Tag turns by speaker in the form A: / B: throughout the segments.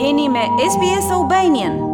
A: Jeni me SBS Albanian.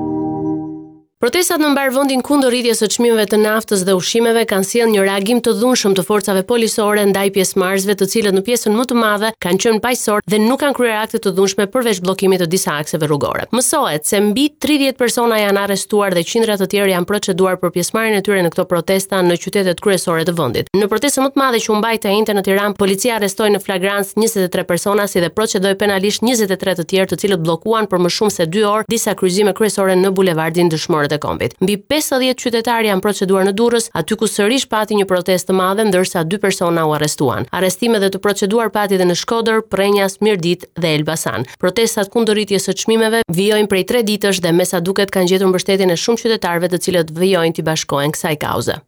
B: Protestat në mbarë vendin kundër rritjes së çmimeve të naftës dhe ushqimeve kanë sjellë një reagim të dhunshëm të forcave policore ndaj pjesëmarrësve, të cilët në pjesën më të madhe kanë qenë paqësorë dhe nuk kanë kryer akte të dhunshme përveç bllokimit të disa akseve rrugore. Mësohet se mbi 30 persona janë arrestuar dhe qindra të tjerë janë proceduar për pjesëmarrjen e tyre në këto protesta në qytetet kryesore të vendit. Në protestën më të madhe që u mbajt të enjten në Tiranë, policia arrestoi në flagrancë njëzet e tre persona si dhe procedoi penalisht njëzet e tre të tjerë të cilët bllokuan për më shumë se dy orë disa kryqëzime kryesore në bulevardin Dëshmorët e Kombit. Mbi pesëdhjetë qytetarë janë proceduar në Durrës, aty ku sërish pati një protestë të madhe ndërsa dy persona u arrestuan. Arrestime dhe të proceduar pati edhe në Shkodër, Prrenjas, Mirditë, dhe Elbasan. Protestat kundër rritjes së çmimeve vijojnë prej tre ditësh dhe me sa duket kanë gjetur mbështetjen e shumë qytetarëve të cilët vijojnë t'i bashkohen kësaj kauze.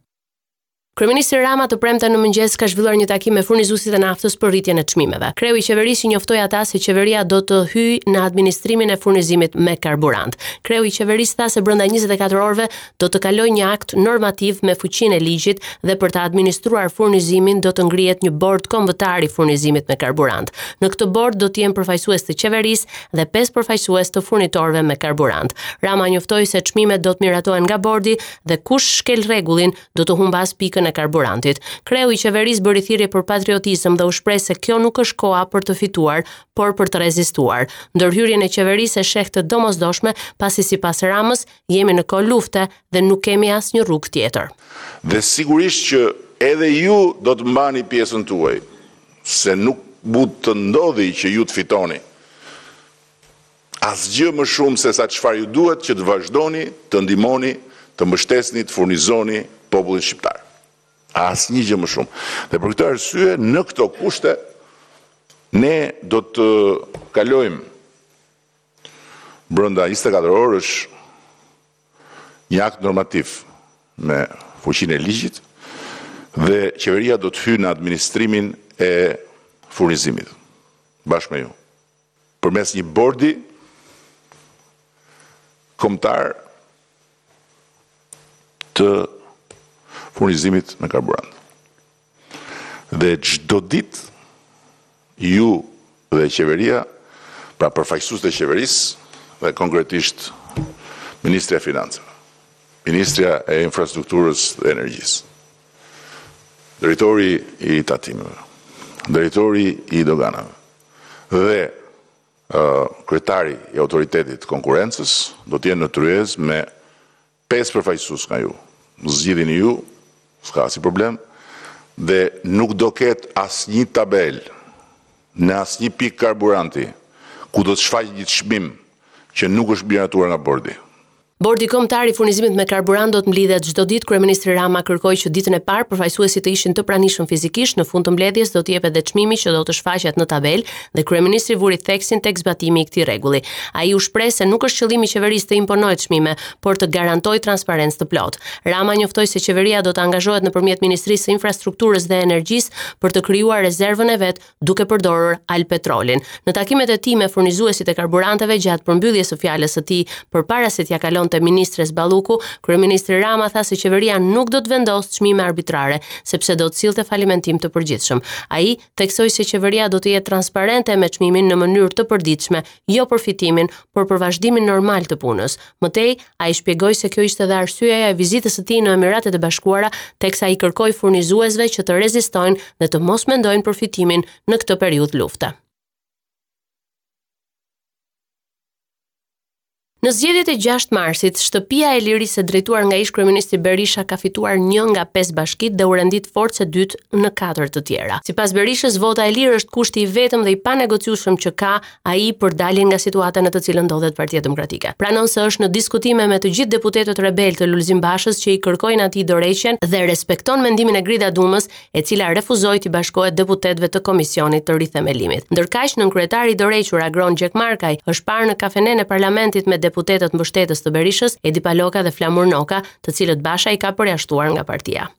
B: Kryeministri Rama të premten në mëngjes ka zhvilluar një takim me furnizuesit e naftës për rritjen e çmimeve. Kreu i qeverisë njoftoi ata se qeveria do të hyjë në administrimin e furnizimit me karburant. Kreu i qeverisë tha se brenda 24 orëve do të kalojë një akt normativ me fuqinë e ligjit dhe për të administruar furnizimin do të ngrihet një bord kombëtar i furnizimit me karburant. Në këtë bord do të jenë përfaqësues të qeverisë dhe pesë përfaqësues të furnitorëve me karburant. Rama njoftoi se çmimet do të miratohen nga bordi dhe kush shkel rregullin do të humbasë pikën e karburantit. Kreu i qeverisë bëri thirrje për patriotizëm dhe u shpreh se kjo nuk është koha për të fituar, por për të rezistuar. Ndërhyrjen e qeverisë e sheh të domosdoshme, pasi sipas Ramës, Jemi në kohë lufte dhe nuk kemi asnjë rrugë tjetër.
C: Dhe sigurisht që edhe ju do të mbani pjesën tuaj, se nuk mund të ndodhë që ju të fitoni asgjë më shumë sesa çfarë ju duhet që të vazhdoni të ndihmoni, të mbështesni, të furnizoni popullin shqiptar. Asnjë gjë më shumë. Dhe për këtë arsye, në këto kushte, ne do të kalojmë Brenda njëzet e katër orësh një akt normativ me fuqinë e ligjit dhe qeveria do të hyjë në administrimin e furnizimit bashkë me ju. Përmes një bordi kombëtar të furnizimit me karburant. Dhe çdo ditë ju dhe qeveria, pra përfaqësuesit e qeverisë dhe konkretisht Ministrja e Financave, Ministrja e Infrastrukturës dhe Energjisë, Drejtori i Tatimeve, Drejtori i Doganave dhe kryetari i Autoritetit të Konkurrencës do të jenë në tryezë me Pesë përfaqësues nga ju, zgjidhini ju, s'ka asnjë problem dhe nuk do ketë asnjë tabelë në asnjë pikë karburanti ku do të shfaqet një çmim që nuk është miratuar nga bordi.
B: Bordi Kombëtar i Furnizimit me Karburant do të mblidhet çdo ditë, kryeministri Rama kërkoi që ditën e parë përfaqësuesit të ishin të pranishëm fizikisht, në fund të mbledhjes do të jepet dhe çmimi që do të shfaqet në tabelë dhe kryeministri vuri theksin tek zbatimi i këtij rregulli. Ai u shpreh se nuk është qëllimi i qeverisë të imponojë çmime, por të garantojë transparencë të plotë. Rama njoftoi se qeveria do të angazhohet nëpërmjet Ministrisë së Infrastrukturës dhe Energjisë për të krijuar rezervën e vet duke përdorur Albpetrolin. Në takimet e tij me furnizuesit e karburanteve gjatë përmbylljes së fjalës së tij përpara se t'ia kalonte ministres Balluku, kryeministri Rama tha se qeveria nuk do të vendosë çmime arbitrare, sepse do të sillte falimentim të përgjithshëm. Ai Theksoi se qeveria do të jetë transparente me çmimin në mënyrë të përditshme, jo për fitimin, por për vazhdimin normal të punës. Më tej, ai shpjegoi se kjo ishte edhe arsyeja e vizitës së tij në Emiratet e Bashkuara, teksa i kërkoi furnizuesve që të rezistojnë dhe të mos mendojnë për fitimin në këtë periudhë lufte. Në zgjedhjet e 6 marsit, Shtëpia e Lirisë e drejtuar nga ish-kryeministri Berisha ka fituar një nga pesë bashkitë dhe u rendit forcë e dytë në katër të tjera. Sipas Berishës, vota e lirë është kushti i vetëm dhe i panegociueshëm që ka ai për daljen nga situata në të cilën ndodhet Partia Demokratike. Pranon se është në diskutime me të gjithë deputetët rebelë të Lulzim Bashës që i kërkojnë atij dorëheqjen dhe respekton mendimin e Grida Dumës, e cila refuzoi t'i bashkohet deputetëve të Komisionit të Rithemelimit. Ndërkaq, nënkryetari i dorëhequr Agron Gjekmarkaj është parë në kafenenë e Parlamentit me deputetët mbështetës të Berishës, Edi Paloka dhe Flamur Noka, të cilët Basha i ka përjashtuar nga partia.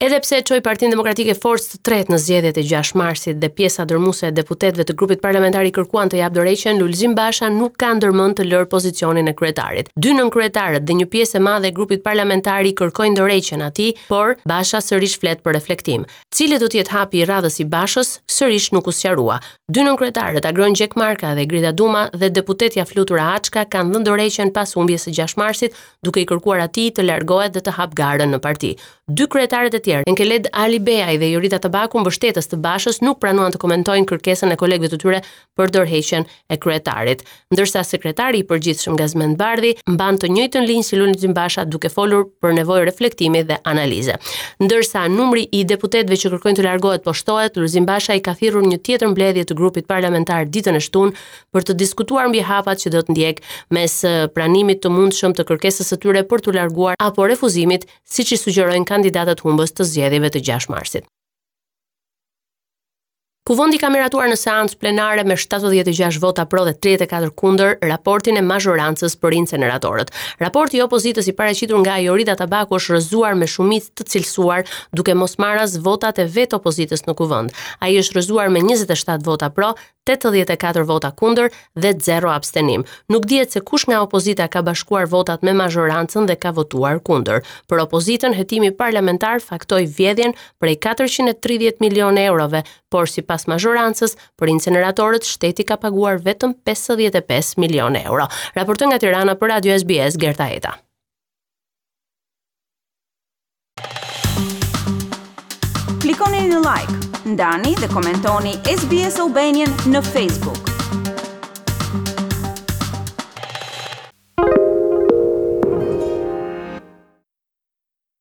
B: Edhe pse e çoi Partinë Demokratike forcë të tretë në zgjedhjet e 6 marsit dhe pjesa dërrmuese e deputetëve të grupit parlamentar i kërkuan të japë dorëheqjen, Lulzim Basha nuk ka ndërmend të lërë pozicionin e kryetarit. Dy nënkryetarët dhe një pjesë e madhe e grupit parlamentar i kërkojnë dorëheqjen. qenë atij, por Basha sërish flet për reflektim. Cili do të jetë hapi i radhës i Bashës, sërish nuk u sqarua. Dy nënkryetarët Agron Gjekmarkaj dhe Grida Duma dhe deputetja Flutura Açka kanë dhënë dorëheqjen pas humbjes së 6 marsit, duke i kërkuar atij të largohet dhe të hapë garën në parti. Dy kryetarët e tjerë, Enkelejd Alibeaj dhe Jorida Tabaku, mbështetës të Bashës, nuk pranuan të komentojnë kërkesën e kolegëve të tyre për dorëheqjen e kryetarit, ndërsa sekretari i përgjithshëm Gazmend Bardhi mban të njëjtën linjë si Lulzim Basha duke folur për nevojë reflektimi dhe analize. Ndërsa numri i deputetëve që kërkojnë të largohet po shtohet, Lulzim Basha i ka thirrur një tjetër mbledhje të grupit parlamentar ditën e shtunë për të diskutuar mbi hapat që do të ndjekë mes pranimit të mundshëm të kërkesës së tyre për t'u larguar apo refuzimit, siç i sugjerojnë kandidatët humbës të zgjedhjeve të 6 marsit. Kuvendi ka miratuar në seancë plenare me 76 vota pro dhe 34 kundër raportin e mazhorancës për inceneratorët. Raporti i opozitës i paraqitur nga Jorida Tabaku është rrëzuar me shumicë të cilësuar, duke mos marrë as votat e vetë opozitës në Kuvend. Ai është rrëzuar me 27 vota pro, 84 vota kundër dhe 0 abstenim. Nuk dihet se kush nga opozita ka bashkuar votat me mazhorancën dhe ka votuar kundër. Për opozitën, hetimi parlamentar faktoi vjedhjen prej 430 milionë eurove, por sipas mazhorancës, për inceneratorët shteti ka paguar vetëm 55 milionë euro. Raportoi nga Tirana për Radio SBS, Gerta Eta.
A: Klikoni në like, ndani dhe komentoni SBS Albanian në Facebook.